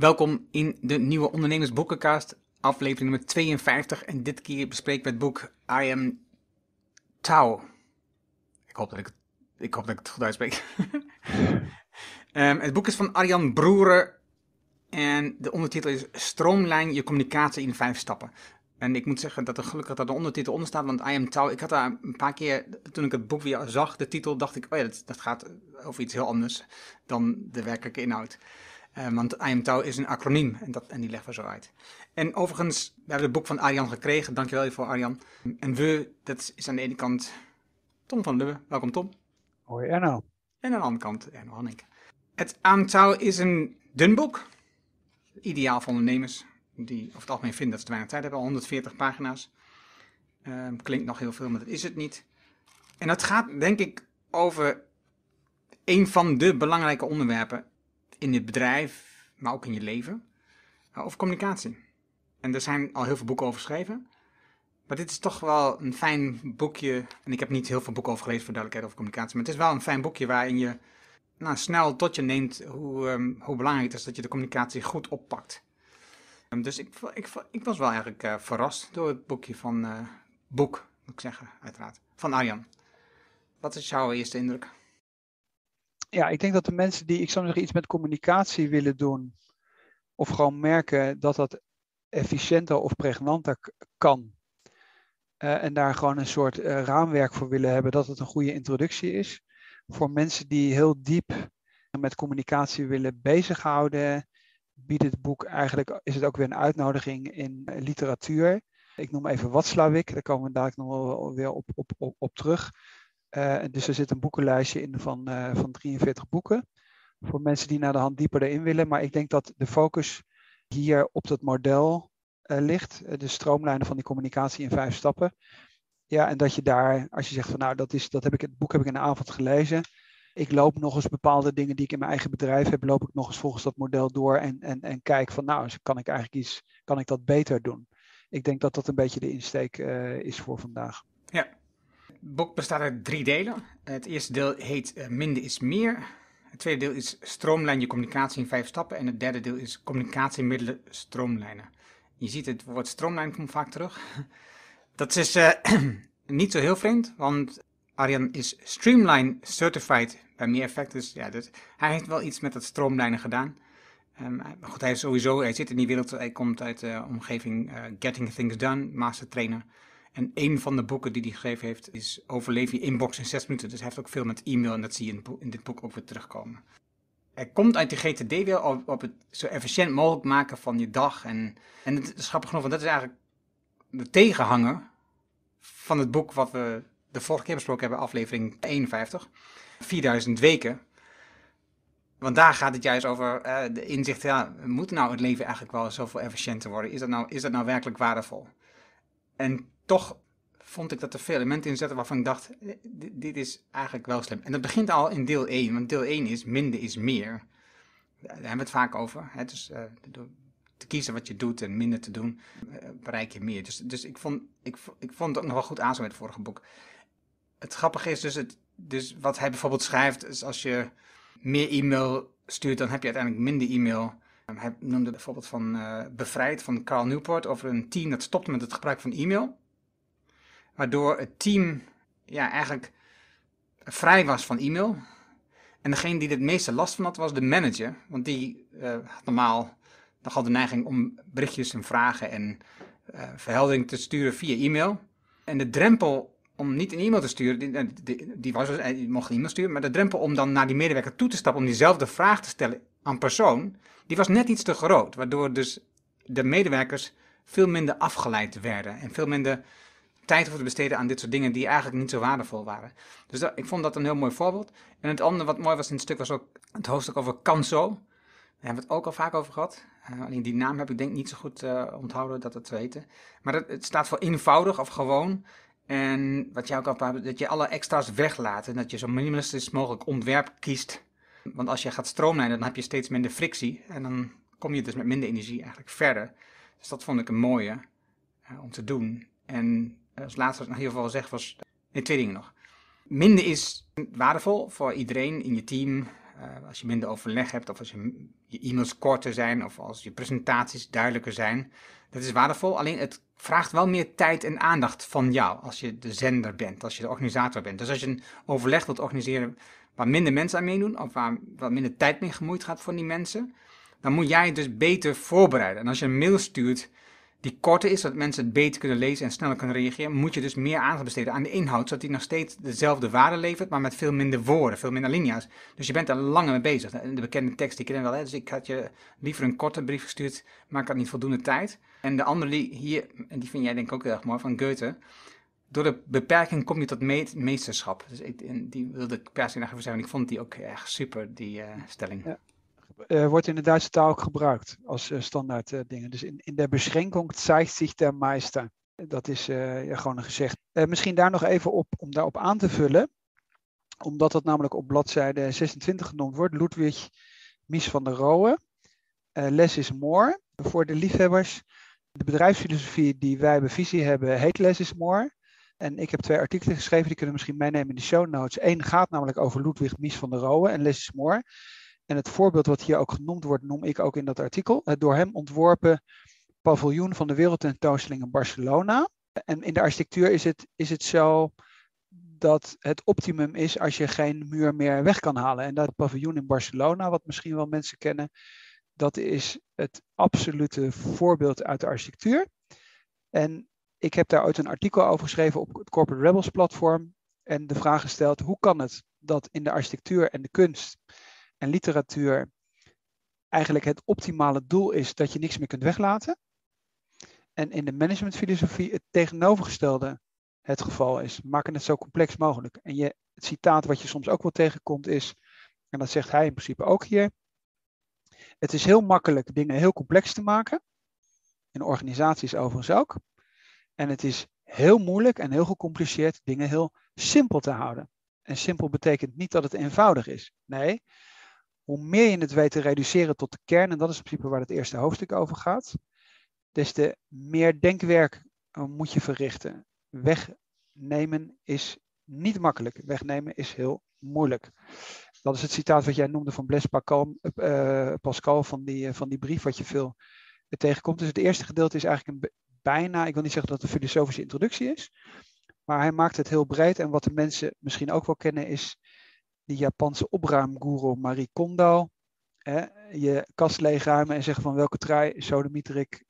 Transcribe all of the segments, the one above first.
Welkom in de nieuwe Ondernemersboekencast, aflevering nummer 52. En dit keer bespreken we het boek I Am Tao. Ik hoop dat ik, ik, hoop dat ik het goed uitspreek. um, het boek is van Arjan Broeren en de ondertitel is Stroomlijn je communicatie in vijf stappen. En ik moet zeggen dat er gelukkig dat de ondertitel onder staat, want I Am Tao, ik had daar een paar keer, toen ik het boek weer zag, de titel, dacht ik, oh ja, dat, dat gaat over iets heel anders dan de werkelijke inhoud. Uh, want IMTOW is een acroniem en, dat, en die leggen we zo uit. En overigens, we hebben het boek van Arjan gekregen. Dankjewel voor Arjan. En we, dat is aan de ene kant Tom van Lubbe. Welkom Tom. Hoi Erno. En aan de andere kant Erno Hannik. Het IMTOW is een dun boek. Ideaal voor ondernemers die over het algemeen vinden dat ze te weinig tijd hebben. 140 pagina's. Uh, klinkt nog heel veel, maar dat is het niet. En dat gaat denk ik over een van de belangrijke onderwerpen in het bedrijf, maar ook in je leven, eh, over communicatie. En er zijn al heel veel boeken over geschreven. Maar dit is toch wel een fijn boekje. En ik heb niet heel veel boeken over gelezen voor duidelijkheid over communicatie. Maar het is wel een fijn boekje waarin je nou, snel tot je neemt hoe, um, hoe belangrijk het is dat je de communicatie goed oppakt. Um, dus ik, ik, ik, was wel eigenlijk uh, verrast door het boekje van uh, Boek, moet ik zeggen, uiteraard. Van Arjan. Wat is jouw eerste indruk? Ja, ik denk dat de mensen die, ik zou zeggen, iets met communicatie willen doen, of gewoon merken dat dat efficiënter of pregnanter kan, uh, en daar gewoon een soort uh, raamwerk voor willen hebben, dat het een goede introductie is. Voor mensen die heel diep met communicatie willen bezighouden, biedt het boek eigenlijk, is het ook weer een uitnodiging in literatuur. Ik noem even Watzlawick, daar komen we dadelijk nog wel weer op, op, op, op terug. Uh, dus er zit een boekenlijstje in van, uh, van 43 boeken. Voor mensen die naar de hand dieper erin willen. Maar ik denk dat de focus hier op dat model uh, ligt. de stroomlijnen van die communicatie in vijf stappen. Ja, en dat je daar, als je zegt van nou, dat, is, dat heb ik, het boek heb ik in de avond gelezen. Ik loop nog eens bepaalde dingen die ik in mijn eigen bedrijf heb, loop ik nog eens volgens dat model door en, en, en kijk van nou, kan ik eigenlijk iets, kan ik dat beter doen? Ik denk dat dat een beetje de insteek is voor vandaag. Ja, boek bestaat uit drie delen. Het eerste deel heet uh, Minder is meer. Het tweede deel is Stroomlijn je communicatie in vijf stappen. En het derde deel is Communicatiemiddelen stroomlijnen. Je ziet het woord stroomlijn komt vaak terug. Dat is uh, niet zo heel vreemd, want Arjan is Streamline Certified bij Meer Effect. Dus ja, dus hij heeft wel iets met het stroomlijnen gedaan. Um, goed, hij, is sowieso, hij zit in die wereld, hij komt uit de omgeving uh, Getting Things Done, master trainer. En een van de boeken die hij geschreven heeft is Overleef je inbox in zes minuten. Dus hij heeft ook veel met e-mail en dat zie je in, dit boek ook weer terugkomen. Hij komt uit de GTD weer op, het zo efficiënt mogelijk maken van je dag. En, en het is grappig genoeg, want dat is eigenlijk de tegenhanger van het boek wat we de vorige keer besproken hebben, aflevering 51. 4000 weken. Want daar gaat het juist over uh, de inzicht, ja, moet nou het leven eigenlijk wel zoveel efficiënter worden? Is dat nou, is dat nou werkelijk waardevol? En toch vond ik dat er veel elementen in zitten waarvan ik dacht, eh, dit, is eigenlijk wel slim. En dat begint al in deel 1, want deel 1 is minder is meer. Daar hebben we het vaak over. Hè? Dus uh, door te kiezen wat je doet en minder te doen, uh, bereik je meer. Dus, dus ik, vond, ik, ik vond het ook nog wel goed aansluiten met het vorige boek. Het grappige is dus, het, dus wat hij bijvoorbeeld schrijft, is als je meer e-mail stuurt, dan heb je uiteindelijk minder e-mail. Hij noemde bijvoorbeeld van Bevrijd van Carl Newport over een team dat stopte met het gebruik van e-mail waardoor het team ja, eigenlijk vrij was van e-mail. En degene die er het meeste last van had, was de manager. Want die uh, had normaal nogal de neiging om berichtjes en vragen en uh, verheldering te sturen via e-mail. En de drempel om niet een e-mail te sturen, die, eh, die, was dus, die mocht een e-mail sturen, maar de drempel om dan naar die medewerker toe te stappen om diezelfde vraag te stellen aan persoon, die was net iets te groot. Waardoor dus de medewerkers veel minder afgeleid werden en veel minder tijd voor te besteden aan dit soort dingen die eigenlijk niet zo waardevol waren. Dus ik vond dat een heel mooi voorbeeld. En het andere wat mooi was in het stuk was ook het hoofdstuk over Kanso. Daar hebben we het ook al vaak over gehad. Uh, alleen die naam heb ik denk niet zo goed uh, onthouden dat het te weten. Maar dat, het staat voor eenvoudig of gewoon. En wat jij ook al hebt, dat je alle extra's weglaat. En dat je zo minimalistisch mogelijk ontwerp kiest. Want als je gaat stroomlijnen, dan heb je steeds minder frictie. En dan kom je dus met minder energie eigenlijk verder. Dus dat vond ik een mooie uh, om te doen. En als laatste wat ik nog heel veel zeg was, nee, twee dingen nog. Minder is waardevol voor iedereen in je team, eh, als je minder overleg hebt, of als je, je e-mails korter zijn, of als je presentaties duidelijker zijn. Dat is waardevol, alleen het vraagt wel meer tijd en aandacht van jou als je de zender bent, als je de organisator bent. Dus als je een overleg wilt organiseren waar minder mensen aan meedoen, of waar wat minder tijd mee gemoeid gaat voor die mensen, dan moet jij dus beter voorbereiden. En als je een mail stuurt die korter is, zodat mensen het beter kunnen lezen en sneller kunnen reageren, moet je dus meer aandacht besteden aan de inhoud, zodat die nog steeds dezelfde waarde levert, maar met veel minder woorden, veel minder linia's. Dus je bent er langer mee bezig. De bekende tekst, die kennen wel, hè? dus ik had je liever een korte brief gestuurd, maar ik had niet voldoende tijd. En de andere die hier, en die vind jij denk ik ook heel erg mooi, van Goethe, door de beperking kom je tot meesterschap. Dus ik, die wilde ik per se nog even zeggen, ik vond die ook echt super, die uh, stelling. Uh, wordt in de Duitse taal ook gebruikt als uh, standaard uh, dingen. Dus in, in der Beschränkung zeigt sich der Meister. Dat is gewoon een gezegd. misschien daar nog even op, om daarop aan te vullen. Omdat dat namelijk op bladzijde 26 genoemd wordt. Ludwig Mies van der Rohe. less is more. Voor de liefhebbers. De bedrijfsfilosofie die wij bij Visie hebben heet Less is more. En ik heb twee artikelen geschreven, die kunnen we misschien meenemen in de show notes. Eén gaat namelijk over Ludwig Mies van der Rohe en Less is more. En het voorbeeld wat hier ook genoemd wordt, noem ik ook in dat artikel. Het door hem ontworpen paviljoen van de wereldtentoonstelling in Barcelona. En in de architectuur is het, is het zo dat het optimum is als je geen muur meer weg kan halen. En dat paviljoen in Barcelona, wat misschien wel mensen kennen, dat is het absolute voorbeeld uit de architectuur. En ik heb daar ooit een artikel over geschreven op het Corporate Rebels platform. En de vraag gesteld, hoe kan het dat in de architectuur en de kunst en literatuur eigenlijk het optimale doel is dat je niks meer kunt weglaten. En in de managementfilosofie het tegenovergestelde het geval is. Maken het zo complex mogelijk. En je, het citaat wat je soms ook wel tegenkomt is, en dat zegt hij in principe ook hier. Het is heel makkelijk dingen heel complex te maken. In organisaties overigens ook. En het is heel moeilijk en heel gecompliceerd dingen heel simpel te houden. En simpel betekent niet dat het eenvoudig is. Nee, hoe meer je het weet te reduceren tot de kern, en dat is in principe waar het eerste hoofdstuk over gaat, des te meer denkwerk eh, moet je verrichten. Wegnemen is niet makkelijk. Wegnemen is heel moeilijk. Dat is het citaat wat jij noemde van Blaise Pascal, Pascal van, die, van die brief, wat je veel tegenkomt. Dus het eerste gedeelte is eigenlijk een bijna, ik wil niet zeggen dat het een filosofische introductie is, maar hij maakt het heel breed. En wat de mensen misschien ook wel kennen is die Japanse opruimgoeroe Marie Kondo. Hè, je kast leegruimen en zeggen van welke trui sodemieter ik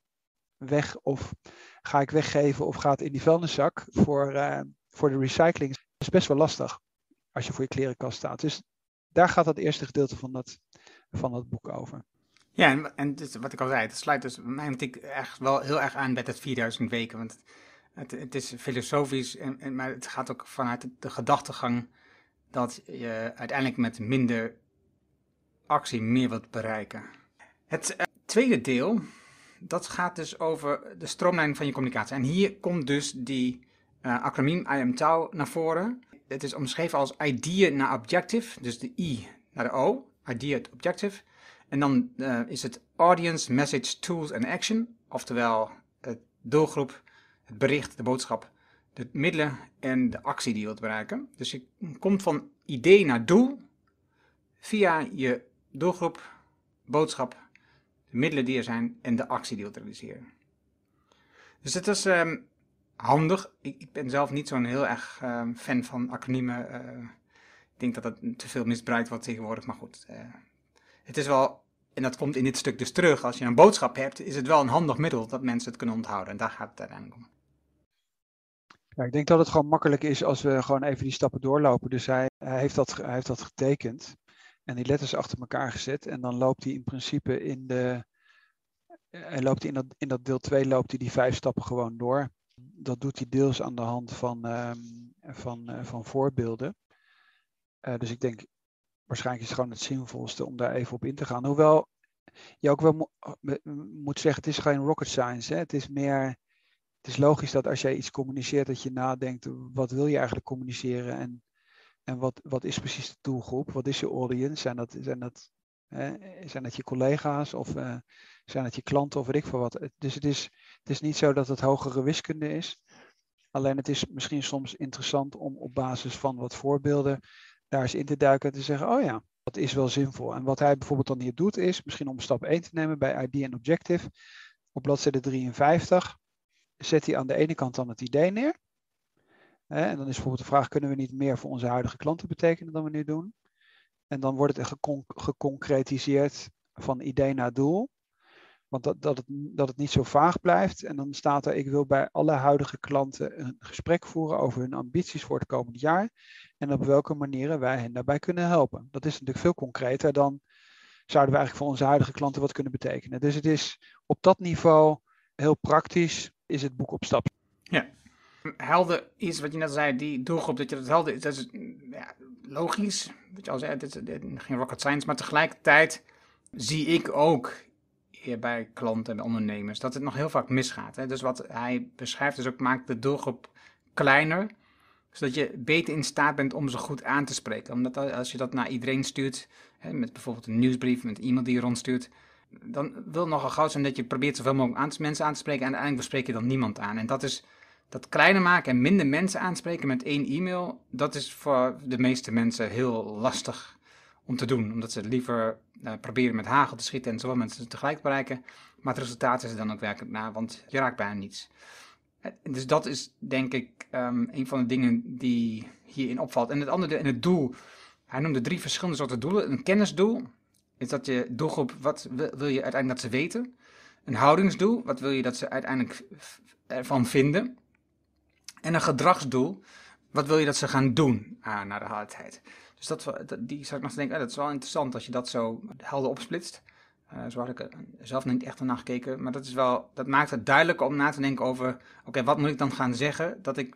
weg of ga ik weggeven of gaat in die vuilniszak voor, uh, voor de recycling. Dat is best wel lastig als je voor je klerenkast staat. Dus daar gaat dat eerste gedeelte van dat, van dat boek over. Ja, en, en dus, wat ik al zei, het sluit dus mij ik echt wel heel erg aan bij het 4000 weken. Want het, het is filosofisch, en, en, maar het gaat ook vanuit de gedachtegang dat je uiteindelijk met minder actie meer wilt bereiken. Het uh, tweede deel, dat gaat dus over de stroomlijn van je communicatie. En hier komt dus die uh, acroniem IMTOW naar voren. Het is omschreven als idea naar objective, dus de I naar de O, idea to objective. En dan uh, is het audience, message, tools en action, oftewel het doelgroep, het bericht, de boodschap de middelen en de actie die je wilt bereiken. Dus je komt van idee naar doel via je doelgroep, boodschap, de middelen die er zijn en de actie die je wilt realiseren. Dus het is um, handig. Ik, ben zelf niet zo'n heel erg um, fan van acroniemen. Uh, ik denk dat dat te veel misbruikt wordt tegenwoordig, maar goed. Uh, het is wel, en dat komt in dit stuk dus terug, als je een boodschap hebt, is het wel een handig middel dat mensen het kunnen onthouden. En daar gaat het uiteindelijk om. Ja, ik denk dat het gewoon makkelijk is als we gewoon even die stappen doorlopen. Dus hij, heeft, dat, heeft dat getekend en die letters achter elkaar gezet. En dan loopt hij in principe in de. Hij loopt in dat, in dat deel 2 loopt hij die vijf stappen gewoon door. Dat doet hij deels aan de hand van, um, van, uh, van voorbeelden. Uh, dus ik denk, waarschijnlijk is het gewoon het zinvolste om daar even op in te gaan. Hoewel je ook wel mo moet zeggen, het is geen rocket science. Hè? Het is meer het is logisch dat als jij iets communiceert, dat je nadenkt, wat wil je eigenlijk communiceren en, en wat, wat is precies de doelgroep? Wat is je audience? Zijn dat, zijn dat, hè, zijn dat je collega's of uh, zijn dat je klanten of weet ik veel wat? Dus het is, het is niet zo dat het hogere wiskunde is. Alleen het is misschien soms interessant om op basis van wat voorbeelden daar eens in te duiken en te zeggen, oh ja, Dat is wel zinvol. En wat hij bijvoorbeeld dan hier doet is, misschien om stap 1 te nemen bij ID en Objective, op bladzijde 53 zet hij aan de ene kant dan het idee neer. En dan is bijvoorbeeld de vraag, kunnen we niet meer voor onze huidige klanten betekenen dan we nu doen? En dan wordt het geconcretiseerd van idee naar doel. Want dat, dat, het, dat het niet zo vaag blijft. En dan staat er, ik wil bij alle huidige klanten een gesprek voeren over hun ambities voor het komende jaar. En op welke manieren wij hen daarbij kunnen helpen. Dat is natuurlijk veel concreter dan zouden we eigenlijk voor onze huidige klanten wat kunnen betekenen. Dus het is op dat niveau heel praktisch, is het boek op stap. Ja, helder is wat je net zei, die doelgroep, dat je dat helder is, dat is ja, logisch. Wat je al zei, het is geen rocket science, maar tegelijkertijd zie ik ook bij klanten en ondernemers dat het nog heel vaak misgaat. Hè? Dus wat hij beschrijft is ook maakt de doelgroep kleiner, zodat je beter in staat bent om ze goed aan te spreken. Omdat als je dat naar iedereen stuurt, hè, met bijvoorbeeld een nieuwsbrief, met e-mail die je rondstuurt, dan wil het nogal gauw zijn dat je probeert zoveel mogelijk mensen aan te spreken en uiteindelijk bespreek je dan niemand aan. En dat is dat kleiner maken en minder mensen aanspreken met één e-mail, dat is voor de meeste mensen heel lastig om te doen. Omdat ze liever uh, proberen met hagel te schieten en zoveel mensen tegelijk te bereiken. Maar het resultaat is er dan ook werkelijk na, want je raakt bijna niets. Eh, dus dat is denk ik um, een van de dingen die hierin opvalt. En het andere, en het doel. Hij noemde drie verschillende soorten doelen. Een kennisdoel is dat je doelgroep, wat wil je uiteindelijk dat ze weten? Een houdingsdoel, wat wil je dat ze uiteindelijk ervan vinden? En een gedragsdoel, wat wil je dat ze gaan doen uh, na de hardheid? Dus dat, die zou ik nog denken, oh, dat is wel interessant als je dat zo helder opsplitst. Uh, zo had ik er zelf niet echt naar gekeken. Maar dat, is wel, dat maakt het duidelijker om na te denken over: oké, wat moet ik dan gaan zeggen dat ik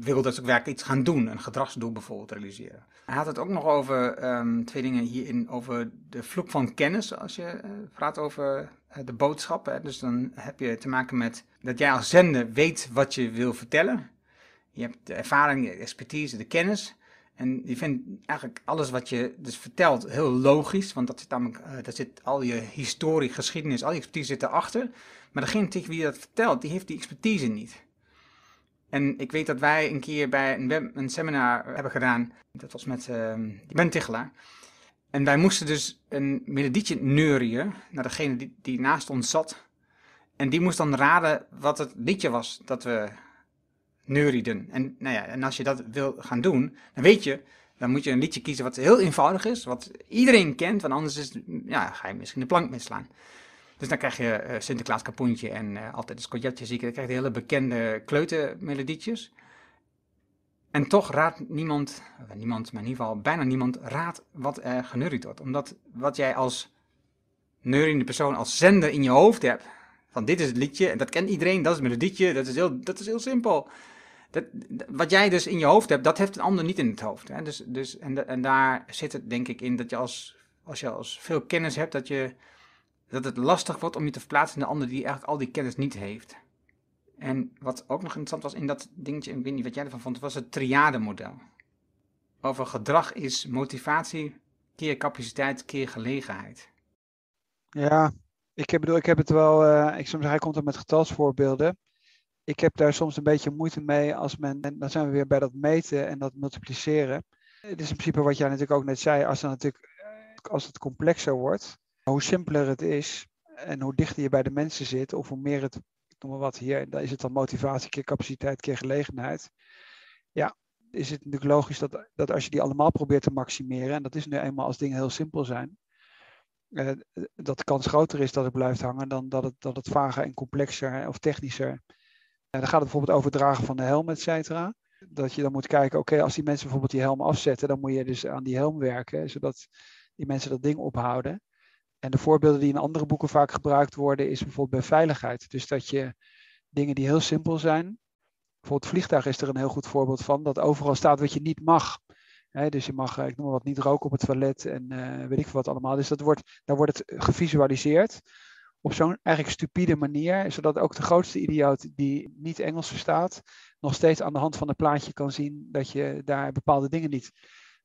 wil dat ze werkelijk iets gaan doen? Een gedragsdoel bijvoorbeeld realiseren. Hij had het ook nog over um, twee dingen hierin: over de vloek van kennis. Als je uh, praat over uh, de boodschappen. Dus dan heb je te maken met dat jij als zender weet wat je wil vertellen. Je hebt de ervaring, de expertise, de kennis. En je vindt eigenlijk alles wat je dus vertelt heel logisch, want dat zit namelijk, daar zit al je historie, geschiedenis, al die expertise zit erachter. Maar degene tegen wie je dat vertelt, die heeft die expertise niet. En ik weet dat wij een keer bij een, web, een seminar hebben gedaan, dat was met uh, Ben Tichelaar. En wij moesten dus een melodietje neurien naar degene die, die naast ons zat. En die moest dan raden wat het liedje was dat we neurieden. En, nou ja, en als je dat wil gaan doen, dan weet je, dan moet je een liedje kiezen wat heel eenvoudig is, wat iedereen kent, want anders is, ja, ga je misschien de plank misslaan. Dus dan krijg je uh, Sinterklaas Kapoentje en uh, altijd een skojatje zieken. Dan krijg je hele bekende kleutermelodietjes. En toch raadt niemand, niemand, maar in ieder geval bijna niemand, raadt wat er geneuried wordt. Omdat wat jij als neuriende persoon, als zender in je hoofd hebt, van dit is het liedje en dat kent iedereen, dat is het melodietje, dat is heel, dat is heel simpel dat, wat jij dus in je hoofd hebt, dat heeft een ander niet in het hoofd. Hè? Dus, dus, en, en daar zit het denk ik in dat je als, als je als veel kennis hebt, dat, je, dat het lastig wordt om je te verplaatsen in de ander die eigenlijk al die kennis niet heeft. En wat ook nog interessant was in dat dingetje, ik wat jij ervan vond, was het triade-model. Over gedrag is motivatie keer capaciteit keer gelegenheid. Ja, ik heb, bedoel, ik heb het wel, uh, ik zeggen, hij komt er met getalsvoorbeelden ik heb daar soms een beetje moeite mee als men, en dan zijn we weer bij dat meten en dat multipliceren. Het is in principe wat jij natuurlijk ook net zei, als, natuurlijk, eh, als het complexer wordt, hoe simpeler het is en hoe dichter je bij de mensen zit, of hoe meer het, noem maar wat hier, dan is het dan motivatie keer capaciteit keer gelegenheid. Ja, is het natuurlijk logisch dat, dat als je die allemaal probeert te maximeren, en dat is nu eenmaal als dingen heel simpel zijn, uh, dat de kans groter is dat het blijft hangen dan dat het, dat het vager en complexer of technischer dan gaat het bijvoorbeeld over het dragen van de helm, et cetera. Dat je dan moet kijken, oké, als die mensen bijvoorbeeld die helm afzetten, dan moet je dus aan die helm werken, zodat die mensen dat ding ophouden. En de voorbeelden die in andere boeken vaak gebruikt worden, is bijvoorbeeld bij veiligheid. Dus dat je dingen die heel simpel zijn, bijvoorbeeld vliegtuig is er een heel goed voorbeeld van, dat overal staat wat je niet mag. dus je mag, eh, ik noem maar wat, niet roken op het toilet en uh, weet ik wat allemaal. Dus dat wordt, daar wordt het gevisualiseerd op zo'n eigenlijk stupide manier, zodat ook de grootste idioot die niet Engels verstaat, nog steeds aan de hand van een plaatje kan zien dat je daar bepaalde dingen niet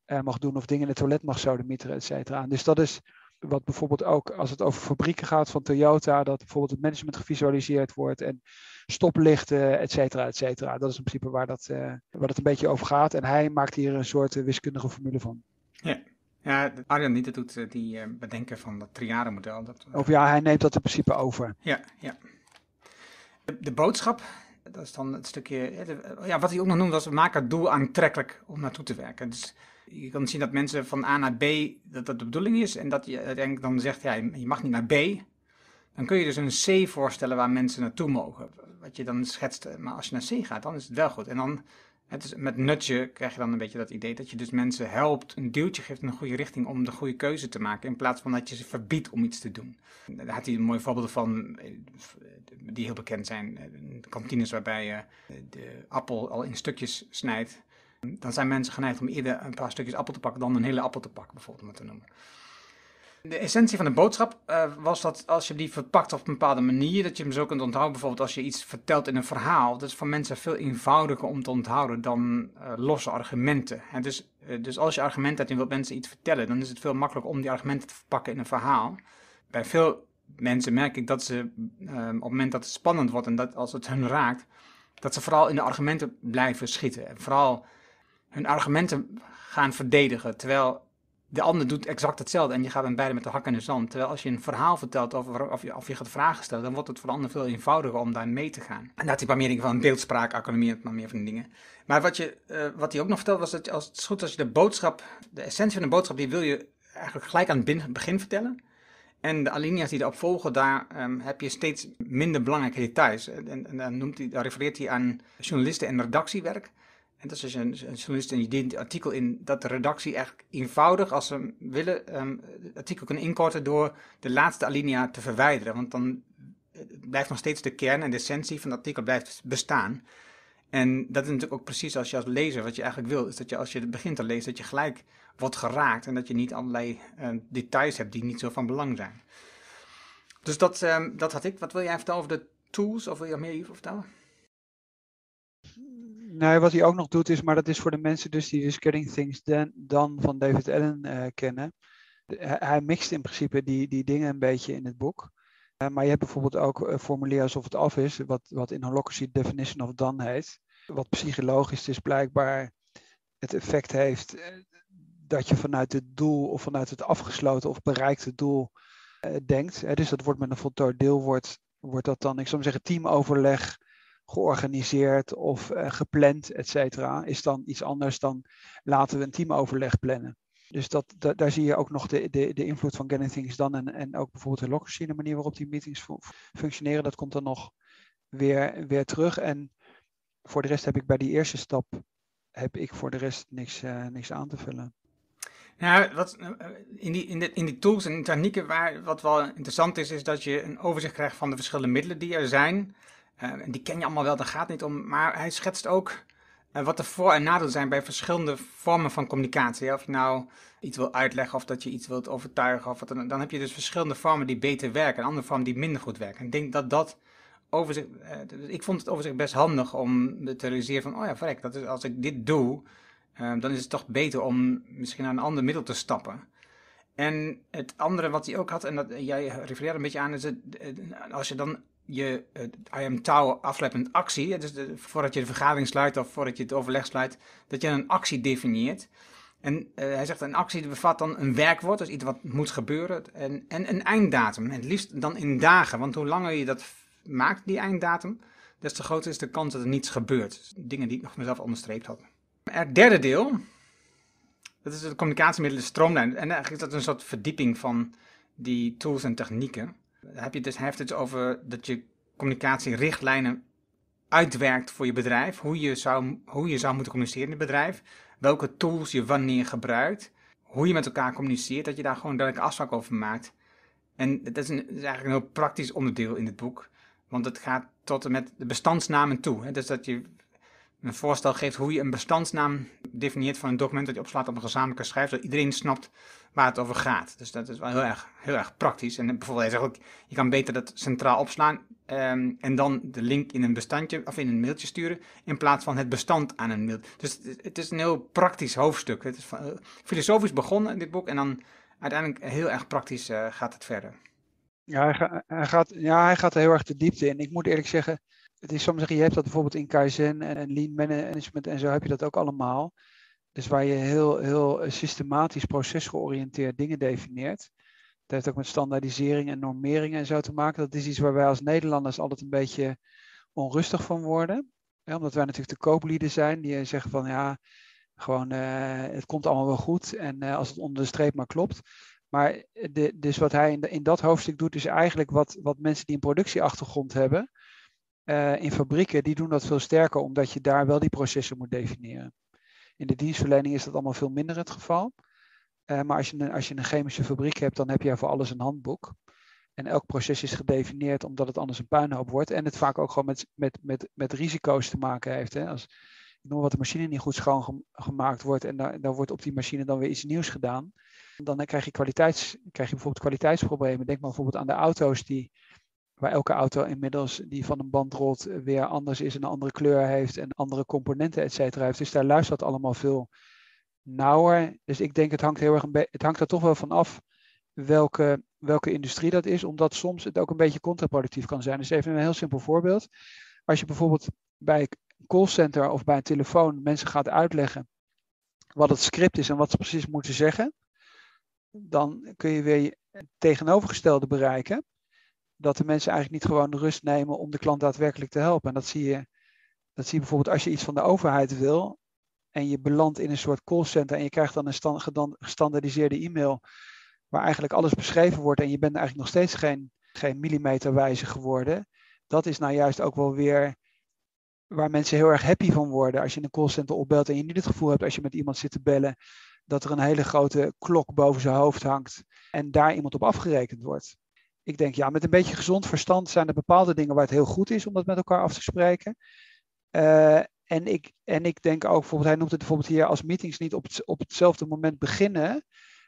uh, mag doen of dingen in het toilet mag sodemieteren, et cetera. Dus dat is wat bijvoorbeeld ook als het over fabrieken gaat van Toyota, dat bijvoorbeeld het management gevisualiseerd wordt en stoplichten, et cetera, et cetera. Dat is in principe waar, dat, uh, waar het een beetje over gaat. En hij maakt hier een soort wiskundige formule van. Ja. Ja, Arjan niet, dat doet die uh, bedenken van dat triade-model. Dat, of ja, hij neemt dat in principe over. Ja, ja. De, de boodschap, dat is dan het stukje, ja, wat hij ook nog noemde was, we maken het doel aantrekkelijk om naartoe te werken. Dus je kan zien dat mensen van A naar B, dat dat de bedoeling is. En dat je uiteindelijk dan zegt, ja, je mag niet naar B. Dan kun je dus een C voorstellen waar mensen naartoe mogen. Wat je dan schetst. Maar als je naar C gaat, dan is het wel goed. En dan, het is, met nutje krijg je dan een beetje dat idee dat je dus mensen helpt, een duwtje geeft in een goede richting om de goede keuze te maken. In plaats van dat je ze verbiedt om iets te doen. Daar had hij een mooi voorbeeld van, die heel bekend zijn. De kantines waarbij je de appel al in stukjes snijdt dan zijn mensen geneigd om eerder een paar stukjes appel te pakken dan een hele appel te pakken, bijvoorbeeld, om te noemen. De essentie van de boodschap uh, was dat als je die verpakt op een bepaalde manier, dat je hem zo kunt onthouden. Bijvoorbeeld als je iets vertelt in een verhaal. Dat is voor mensen veel eenvoudiger om te onthouden dan uh, losse argumenten. En dus, uh, dus als je argumenten hebt en wilt mensen iets vertellen, dan is het veel makkelijker om die argumenten te verpakken in een verhaal. Bij veel mensen merk ik dat ze op het moment dat het spannend wordt en dat als het hun raakt, dat ze vooral in de argumenten blijven schieten. En vooral hun argumenten gaan verdedigen. Terwijl de ander doet exact hetzelfde en je gaat dan beide met de hak in de zand. Terwijl als je een verhaal vertelt over, of, je, of je gaat vragen stellen, dan wordt het voor de ander veel eenvoudiger om daar mee te gaan. En dat hij paar meer van beeldspraak, economie en maar meer van die dingen. Maar wat, je, uh, wat hij ook nog vertelde was dat als het is goed als je de boodschap, de essentie van de boodschap, die wil je eigenlijk gelijk aan het begin vertellen. En de alinea's die erop volgen, daar um, heb je steeds minder belangrijke details. En, en dan, noemt hij, refereert hij aan journalisten en redactiewerk. En dat is een, een journalist en je dient het artikel in dat de redactie eigenlijk eenvoudig, als ze willen, um, het artikel kunnen inkorten door de laatste alinea te verwijderen. Want dan eh, blijft nog steeds de kern en de essentie van het artikel blijft bestaan. En dat is natuurlijk ook precies als je als lezer wat je eigenlijk wil, is dat je als je het begint te lezen, dat je gelijk wordt geraakt en dat je niet allerlei uh, details hebt die niet zo van belang zijn. Dus dat, um, dat had ik. Wat wil jij vertellen over de tools? Of wil je meer hierover vertellen? Nee, wat hij ook nog doet is, maar dat is voor de mensen dus die dus Things Done van David Allen uh, kennen. hij mixt in principe die, die dingen een beetje in het boek. Uh, maar je hebt bijvoorbeeld ook een formulier alsof het af is, wat, wat in Holacracy Definition of Done heet. Wat psychologisch dus blijkbaar het effect heeft eh, dat je vanuit het doel of vanuit het afgesloten of bereikte doel uh, denkt. dus dat wordt met een voltooid deel, wordt, wordt dat dan, ik zou zeggen, teamoverleg georganiseerd of uh, gepland, et cetera, is dan iets anders dan laten we een teamoverleg plannen. Dus dat, daar zie je ook nog de, de, de invloed van Getting Things Done en, en ook bijvoorbeeld de Locracy, de manier waarop die meetings functioneren. Dat komt dan nog weer, weer terug. En voor de rest heb ik bij die eerste stap, heb ik voor de rest niks, uh, niks aan te vullen. Ja, wat, eh, in, die, in, de, in die tools en technieken, waar, wat wel interessant is, is dat je een overzicht krijgt van de verschillende middelen die er zijn. Uh, die ken je allemaal wel, daar gaat niet om. Maar hij schetst ook uh, wat de voor- en nadelen zijn bij verschillende vormen van communicatie. Of je nou iets wil uitleggen of dat je iets wilt overtuigen. Of wat dan, dan heb je dus verschillende vormen die beter werken en andere vormen die minder goed werken. ik denk dat dat overzicht. Uh, ik vond het overzicht best handig om te realiseren van: oh ja, verrek, dat is, als ik dit doe, dan is het toch beter om misschien naar een ander middel te stappen. En het andere wat hij ook had, en dat jij refereerde een beetje aan, is het, als je dan je uh, IM touw afleidt met actie, dus voordat je de vergadering sluit of voordat je het overleg sluit, dat je een actie definieert. En uh, hij zegt een actie bevat dan een werkwoord, dus iets wat moet gebeuren, en, en een einddatum. En het liefst dan in dagen, want hoe langer je dat maakt, die einddatum, des te groter is de kans dat er niets gebeurt. Dingen die ik nog mezelf onderstreept had. Het derde deel, dat is de communicatiemiddelen stroomlijn. En eigenlijk is dat een soort verdieping van die tools en technieken heb je dus, heeft het over dat je communicatierichtlijnen uitwerkt voor je bedrijf. Hoe je, zou, hoe je zou moeten communiceren in het bedrijf. Welke tools je wanneer gebruikt. Hoe je met elkaar communiceert. Dat je daar gewoon duidelijk afspraak over maakt. En dat is, een, is eigenlijk een heel praktisch onderdeel in het boek. Want het gaat tot en met de bestandsnamen toe. Hè? Dus dat je een voorstel geeft hoe je een bestandsnaam definieert van een document dat je opslaat op een gezamenlijke schijf, zodat iedereen snapt waar het over gaat. Dus dat is wel heel erg, heel erg praktisch. En bijvoorbeeld, hij zegt ook, je kan beter dat centraal opslaan um, en dan de link in een bestandje of in een mailtje sturen, in plaats van het bestand aan een mail. Dus het, is een heel praktisch hoofdstuk. Het is uh, filosofisch begonnen dit boek en dan uiteindelijk heel erg praktisch uh, gaat het verder. Ja hij, hij, gaat, ja, hij gaat er heel erg de diepte in. Ik moet eerlijk zeggen, het is soms zeggen, je hebt dat bijvoorbeeld in Kaizen en, Lean Management en zo heb je dat ook allemaal. Dus waar je heel, heel systematisch, procesgeoriënteerd dingen definieert. Dat heeft ook met standaardisering en normering en zo te maken. Dat is iets waar wij als Nederlanders altijd een beetje onrustig van worden. omdat wij natuurlijk de kooplieden zijn die zeggen van ja, gewoon uh, het komt allemaal wel goed en uh, als het onder de streep maar klopt. Maar de, dus wat hij in, in, dat hoofdstuk doet is eigenlijk wat, wat mensen die een productieachtergrond hebben uh, in fabrieken, die doen dat veel sterker omdat je daar wel die processen moet definiëren. In de dienstverlening is dat allemaal veel minder het geval. Uh, maar als je, een, als je een chemische fabriek hebt, dan heb je voor alles een handboek. En elk proces is gedefinieerd omdat het anders een puinhoop wordt. En het vaak ook gewoon met, met, met, met risico's te maken heeft. Hè. Als ik noem wat de machine niet goed schoongemaakt wordt en daar, daar wordt op die machine dan weer iets nieuws gedaan. Dan krijg je, kwaliteits, krijg je bijvoorbeeld kwaliteitsproblemen. Denk maar bijvoorbeeld aan de auto's die, waar elke auto inmiddels die van een band rolt weer anders is, een andere kleur heeft en andere componenten, et cetera, heeft. Dus daar luistert allemaal veel nauwer. Dus ik denk het hangt heel erg het hangt er toch wel van af welke, welke industrie dat is, omdat soms het ook een beetje contraproductief kan zijn. Dus even een heel simpel voorbeeld. Als je bijvoorbeeld bij een callcenter of bij een telefoon mensen gaat uitleggen wat het script is en wat ze precies moeten zeggen, dan kun je weer het tegenovergestelde bereiken. Dat de mensen eigenlijk niet gewoon rust nemen om de klant daadwerkelijk te helpen. En dat zie je, dat zie je bijvoorbeeld als je iets van de overheid wil en je belandt in een soort callcenter en je krijgt dan een gestandaardiseerde e-mail waar eigenlijk alles beschreven wordt en je bent eigenlijk nog steeds geen, geen millimeterwijze geworden. Dat is nou juist ook wel weer waar mensen heel erg happy van worden. Als je een callcenter opbelt en je niet het gevoel hebt als je met iemand zit te bellen dat er een hele grote klok boven zijn hoofd hangt en daar iemand op afgerekend wordt. Ik denk, ja, met een beetje gezond verstand zijn er bepaalde dingen waar het heel goed is om dat met elkaar af te spreken. Uh, en, ik, en ik denk ook, bijvoorbeeld, hij noemt het bijvoorbeeld hier als meetings niet op, het, op hetzelfde moment beginnen,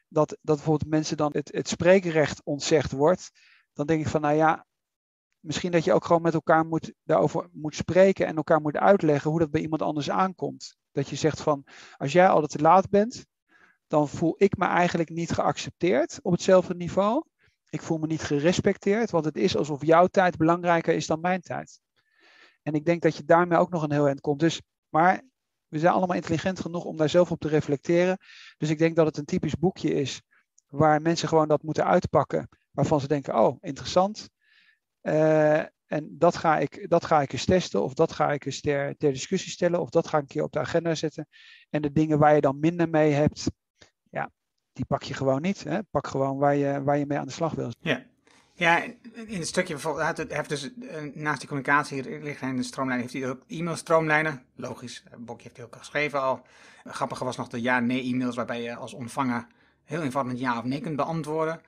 dat, dat bijvoorbeeld mensen dan het, het spreekrecht ontzegd wordt. Dan denk ik van, nou ja, misschien dat je ook gewoon met elkaar moet, daarover moet spreken en elkaar moet uitleggen hoe dat bij iemand anders aankomt. Dat je zegt van, als jij altijd te laat bent, dan voel ik me eigenlijk niet geaccepteerd op hetzelfde niveau. Ik voel me niet gerespecteerd, want het is alsof jouw tijd belangrijker is dan mijn tijd. En ik denk dat je daarmee ook nog een heel eind komt. Dus, maar we zijn allemaal intelligent genoeg om daar zelf op te reflecteren. Dus ik denk dat het een typisch boekje is waar mensen gewoon dat moeten uitpakken. Waarvan ze denken, oh, interessant. Uh, en dat ga, ik, dat ga ik eens testen, of dat ga ik eens ter, ter discussie stellen, of dat ga ik een keer op de agenda zetten. En de dingen waar je dan minder mee hebt, die pak je gewoon niet. Hè? Pak gewoon waar je, waar je mee aan de slag wil. Ja. Ja, in het stukje bijvoorbeeld, heeft dus eh, naast die communicatie richtlijn de stroomlijn, heeft hij ook e-mail-stroomlijnen. Logisch, Bokje heeft hij ook geschreven al. Grappig was nog de ja-nee-e-mails, waarbij je als ontvanger heel eenvoudig ja of nee kunt beantwoorden.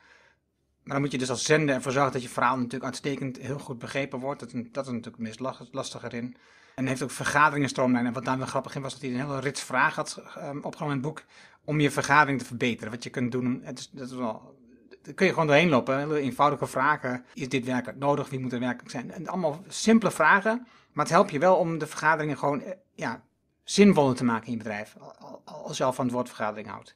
Maar dan moet je dus als zender ervoor zorgen dat je verhaal natuurlijk uitstekend heel goed begrepen wordt. Dat, dat is natuurlijk het meest lastiger in. En heeft ook vergaderingen stroomlijnen. En wat daar wel grappig in was, dat hij een hele rits vragen had um, opgenomen in het boek om je vergadering te verbeteren. Wat je kunt doen, het is, dat is wel daar kun je gewoon doorheen lopen. Eenvoudige vragen. Is dit werkelijk nodig? Wie moet er werkelijk zijn? En allemaal simpele vragen. Maar het helpt je wel om de vergaderingen gewoon eh, ja, zinvoller te maken in je bedrijf. Als je al van het woord vergadering houdt.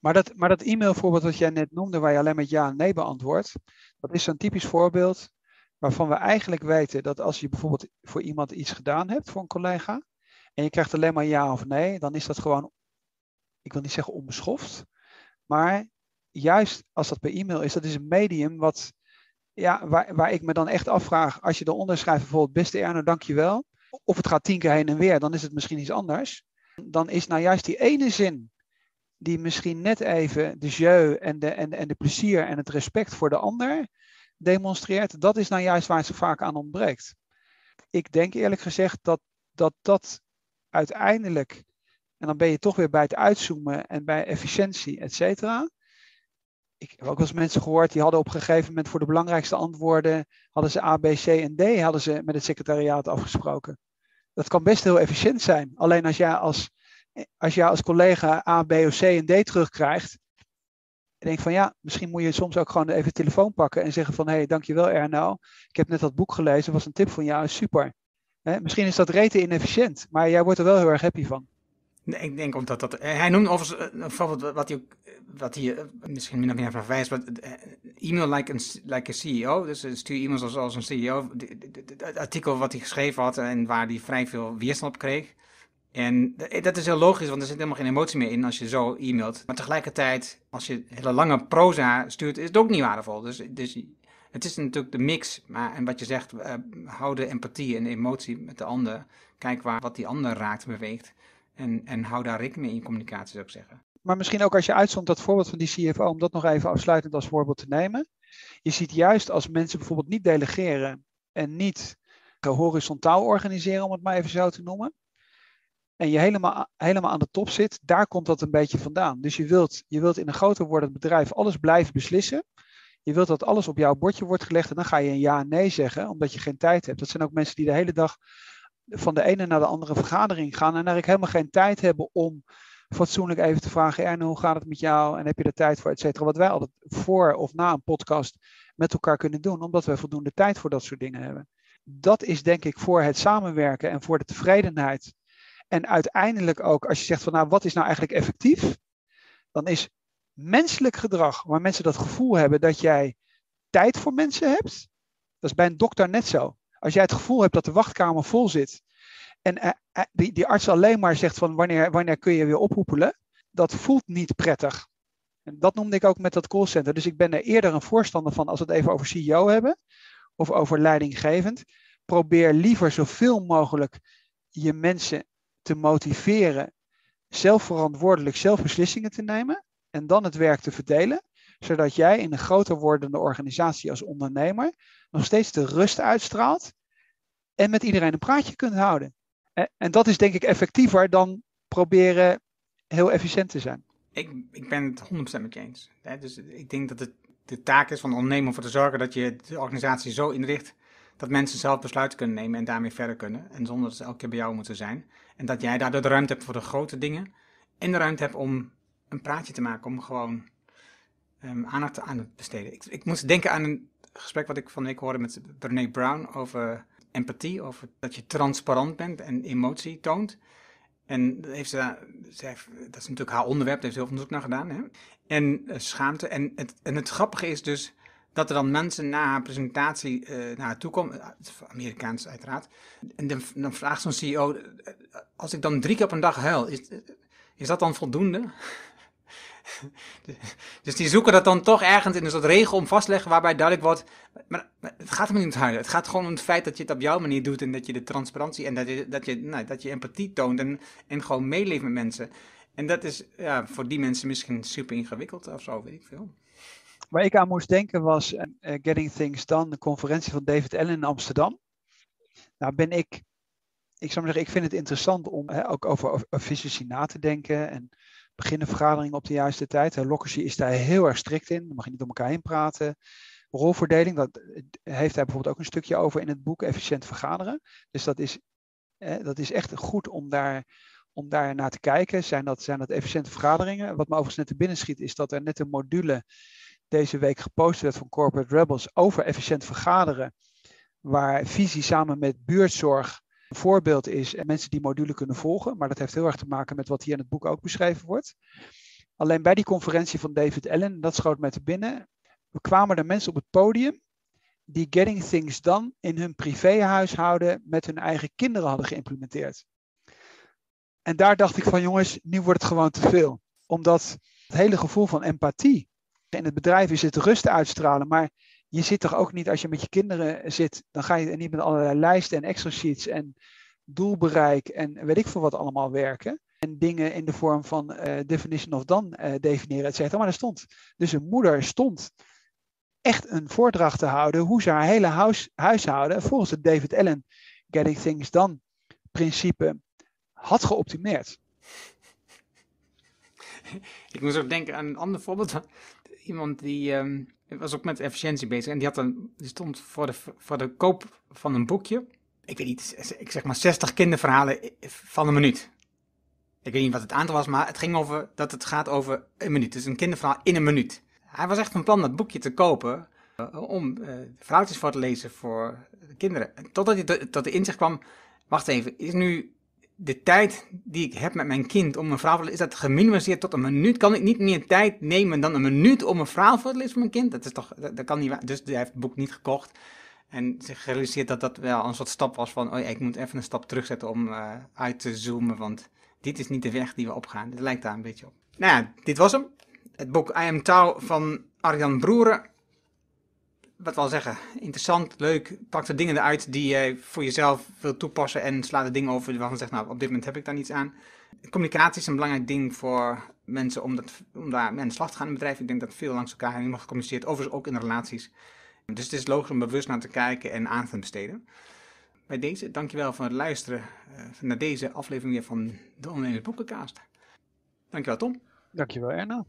Maar dat, maar dat e-mailvoorbeeld wat jij net noemde, waar je alleen met ja en nee beantwoordt, dat is zo'n typisch voorbeeld waarvan we eigenlijk weten dat als je bijvoorbeeld voor iemand iets gedaan hebt, voor een collega, en je krijgt alleen maar ja of nee, dan is dat gewoon, ik wil niet zeggen onbeschoft, maar juist als dat per e-mail is, dat is een medium wat, ja, waar, waar ik me dan echt afvraag, als je eronder schrijft bijvoorbeeld, beste Erno, dankjewel, of het gaat tien keer heen en weer, dan is het misschien iets anders. Dan is nou juist die ene zin, die misschien net even de jeu en de, en, en de plezier en het respect voor de ander demonstreert, dat is nou juist waar het vaak aan ontbreekt. Ik denk eerlijk gezegd dat dat, dat uiteindelijk, en dan ben je toch weer bij het uitzoomen en bij efficiëntie, et cetera, ik heb ook wel eens mensen gehoord die hadden op een gegeven moment voor de belangrijkste antwoorden, hadden ze A, B, C en D hadden ze met het secretariaat afgesproken. Dat kan best heel efficiënt zijn. Alleen als jij als, als, jij als collega A, B of C en D terugkrijgt, en denk van ja, misschien moet je soms ook gewoon even de telefoon pakken en zeggen van hé, dankjewel Erno. Ik heb net dat boek gelezen, was een tip van jou, super. misschien is dat rete inefficiënt, maar jij wordt er wel heel erg happy van. Ik denk omdat dat. Hij noemt overigens uh, bijvoorbeeld wat hij. Wat hij uh, misschien min of meer verwijst. Uh, e-mail like, een, like a CEO. Dus stuur e-mails als, als een CEO. Het artikel wat hij geschreven had en waar hij vrij veel weerstand op kreeg. En dat is heel logisch, want er zit helemaal geen emotie meer in als je zo e-mailt. Maar tegelijkertijd, als je hele lange proza stuurt, is het ook niet waardevol. Dus, dus het is natuurlijk de mix. Maar, en wat je zegt, uh, hou de empathie en de emotie met de ander. Kijk waar, wat die ander raakt, beweegt. En, en hou daar rekening mee in je communicatie, zou ik zeggen. Maar misschien ook als je uitzond dat voorbeeld van die CFO, om dat nog even afsluitend als voorbeeld te nemen. Je ziet juist als mensen bijvoorbeeld niet delegeren en niet horizontaal organiseren, om het maar even zo te noemen. En je helemaal, helemaal aan de top zit, daar komt dat een beetje vandaan. Dus je wilt, je wilt in een groter wordend bedrijf alles blijven beslissen. Je wilt dat alles op jouw bordje wordt gelegd en dan ga je een ja nee zeggen, omdat je geen tijd hebt. Dat zijn ook mensen die de hele dag van de ene naar de andere vergadering gaan en eigenlijk helemaal geen tijd hebben om fatsoenlijk even te vragen, en hoe gaat het met jou en heb je er tijd voor, et cetera. Wat wij altijd voor of na een podcast met elkaar kunnen doen, omdat we voldoende tijd voor dat soort dingen hebben. Dat is denk ik voor het samenwerken en voor de tevredenheid. En uiteindelijk ook, als je zegt van nou, wat is nou eigenlijk effectief? Dan is menselijk gedrag, waar mensen dat gevoel hebben dat jij tijd voor mensen hebt. Dat is bij een dokter net zo. Als jij het gevoel hebt dat de wachtkamer vol zit en eh, eh, die, die arts alleen maar zegt van wanneer, wanneer kun je weer ophoepelen, dat voelt niet prettig. En dat noemde ik ook met dat callcenter. Dus ik ben er eerder een voorstander van als we het even over CEO hebben of over leidinggevend. Probeer liever zoveel mogelijk je mensen te motiveren zelfverantwoordelijk zelf beslissingen te nemen en dan het werk te verdelen, zodat jij in een groter wordende organisatie als ondernemer nog steeds de rust uitstraalt en met iedereen een praatje kunt houden. En dat is denk ik effectiever dan proberen heel efficiënt te zijn. Ik, ik ben het 100% met je eens. Dus ik denk dat het de taak is van de ondernemer om te zorgen dat je de organisatie zo inricht dat mensen zelf besluiten kunnen nemen en daarmee verder kunnen. En zonder dat ze elke keer bij jou moeten zijn. En dat jij daardoor de ruimte hebt voor de grote dingen. En de ruimte hebt om een praatje te maken, om gewoon um, aandacht aan te besteden. Ik, ik moest denken aan een gesprek wat ik van de week hoorde met Brené Brown over empathie, over dat je transparant bent en emotie toont. En dat, heeft ze, ze dat is natuurlijk haar onderwerp, daar heeft heel veel onderzoek naar gedaan. Hè? En uh, schaamte. En het, en het grappige is dus dat er dan mensen na haar presentatie uh, naar haar toe komen, uh, Amerikaans uiteraard. En dan, dan vraagt zo'n CEO, als ik dan drie keer op een dag huil, is, is dat dan voldoende? dus die zoeken dat dan toch ergens in een soort regel om vastleggen waarbij duidelijk wordt. Maar, het gaat helemaal niet om het huilen. Het gaat gewoon om het feit dat je het op jouw manier doet en dat je de transparantie en dat je, dat je, nou, dat je empathie toont en, en gewoon meeleeft met mensen. En dat is ja, voor die mensen misschien super ingewikkeld of zo, weet ik veel. Waar ik aan moest denken was uh, Getting Things Done, de conferentie van David Allen in Amsterdam. Nou ben ik, ik zou maar zeggen, ik vind het interessant om hè, ook over efficiëntie na te denken en beginnen vergaderingen op de juiste tijd. Lockersy is daar heel erg strikt in. Dan mag je niet om elkaar heen praten. Rolverdeling, dat heeft hij bijvoorbeeld ook een stukje over in het boek Efficiënt Vergaderen. Dus dat is, dat is echt goed om daar, om daar naar te kijken. Zijn dat, zijn dat efficiënte vergaderingen? Wat me overigens net te binnen schiet, is dat er net een module deze week gepost werd van Corporate Rebels over efficiënt vergaderen. Waar visie samen met buurtzorg voorbeeld is en mensen die module kunnen volgen. Maar dat heeft heel erg te maken met wat hier in het boek ook beschreven wordt. Alleen bij die conferentie van David Allen, dat schoot mij te binnen, kwamen er mensen op het podium die Getting Things Done in hun privéhuishouden met hun eigen kinderen hadden geïmplementeerd. En daar dacht ik van jongens, nu wordt het gewoon te veel. Omdat het hele gevoel van empathie in het bedrijf is het rust uitstralen, maar je zit toch ook niet als je met je kinderen zit, dan ga je niet met allerlei lijsten en extra sheets en doelbereik en weet ik veel wat allemaal werken. En dingen in de vorm van uh, definition of done uh, definiëren, et cetera. Maar er stond, dus een moeder stond echt een voordracht te houden hoe ze haar hele huis, huishouden volgens het David Allen Getting Things Done principe had geoptimeerd. Ik moest ook denken aan een ander voorbeeld. Iemand die um, was ook met efficiëntie bezig. En die, had stond voor de, voor de koop van een boekje. Ik weet niet, ik zeg maar 60 kinderverhalen van een minuut. Ik weet niet wat het aantal was, maar het ging over dat het gaat over een minuut. Dus een kinderverhaal in een minuut. Hij was echt van plan dat boekje te kopen uh, om uh, voor te lezen voor de kinderen. Totdat hij tot de inzicht kwam, wacht even, is nu de tijd die ik heb met mijn kind om een verhaal te lezen, is dat geminimaliseerd tot een minuut? Kan ik niet meer tijd nemen dan een minuut om een verhaal voor te lezen voor mijn kind? Dat is toch, dat, kan niet Dus hij heeft het boek niet gekocht. En zich gerealiseerd dat dat wel een soort stap was van, oh ja, ik moet even een stap terugzetten om uh, uit te zoomen, want dit is niet de weg die we opgaan. Het lijkt daar een beetje op. Nou ja, dit was hem. Het boek I Am Tau van Arjan Broeren. Wat wel zeggen, interessant, leuk. Pak de dingen eruit die je voor jezelf wilt toepassen en sla de dingen over waarvan je zegt, nou, op dit moment heb ik daar niets aan. Communicatie is een belangrijk ding voor mensen om, dat, om daar aan de slag te gaan in een bedrijf. Ik denk dat veel langs elkaar heen mag gecommuniceerd, overigens ook in relaties. Dus het is logisch om bewust naar te kijken en aan te besteden. Bij deze, dankjewel voor het luisteren uh, naar deze aflevering weer van de Boekencast. Dankjewel Tom. Dankjewel Erna.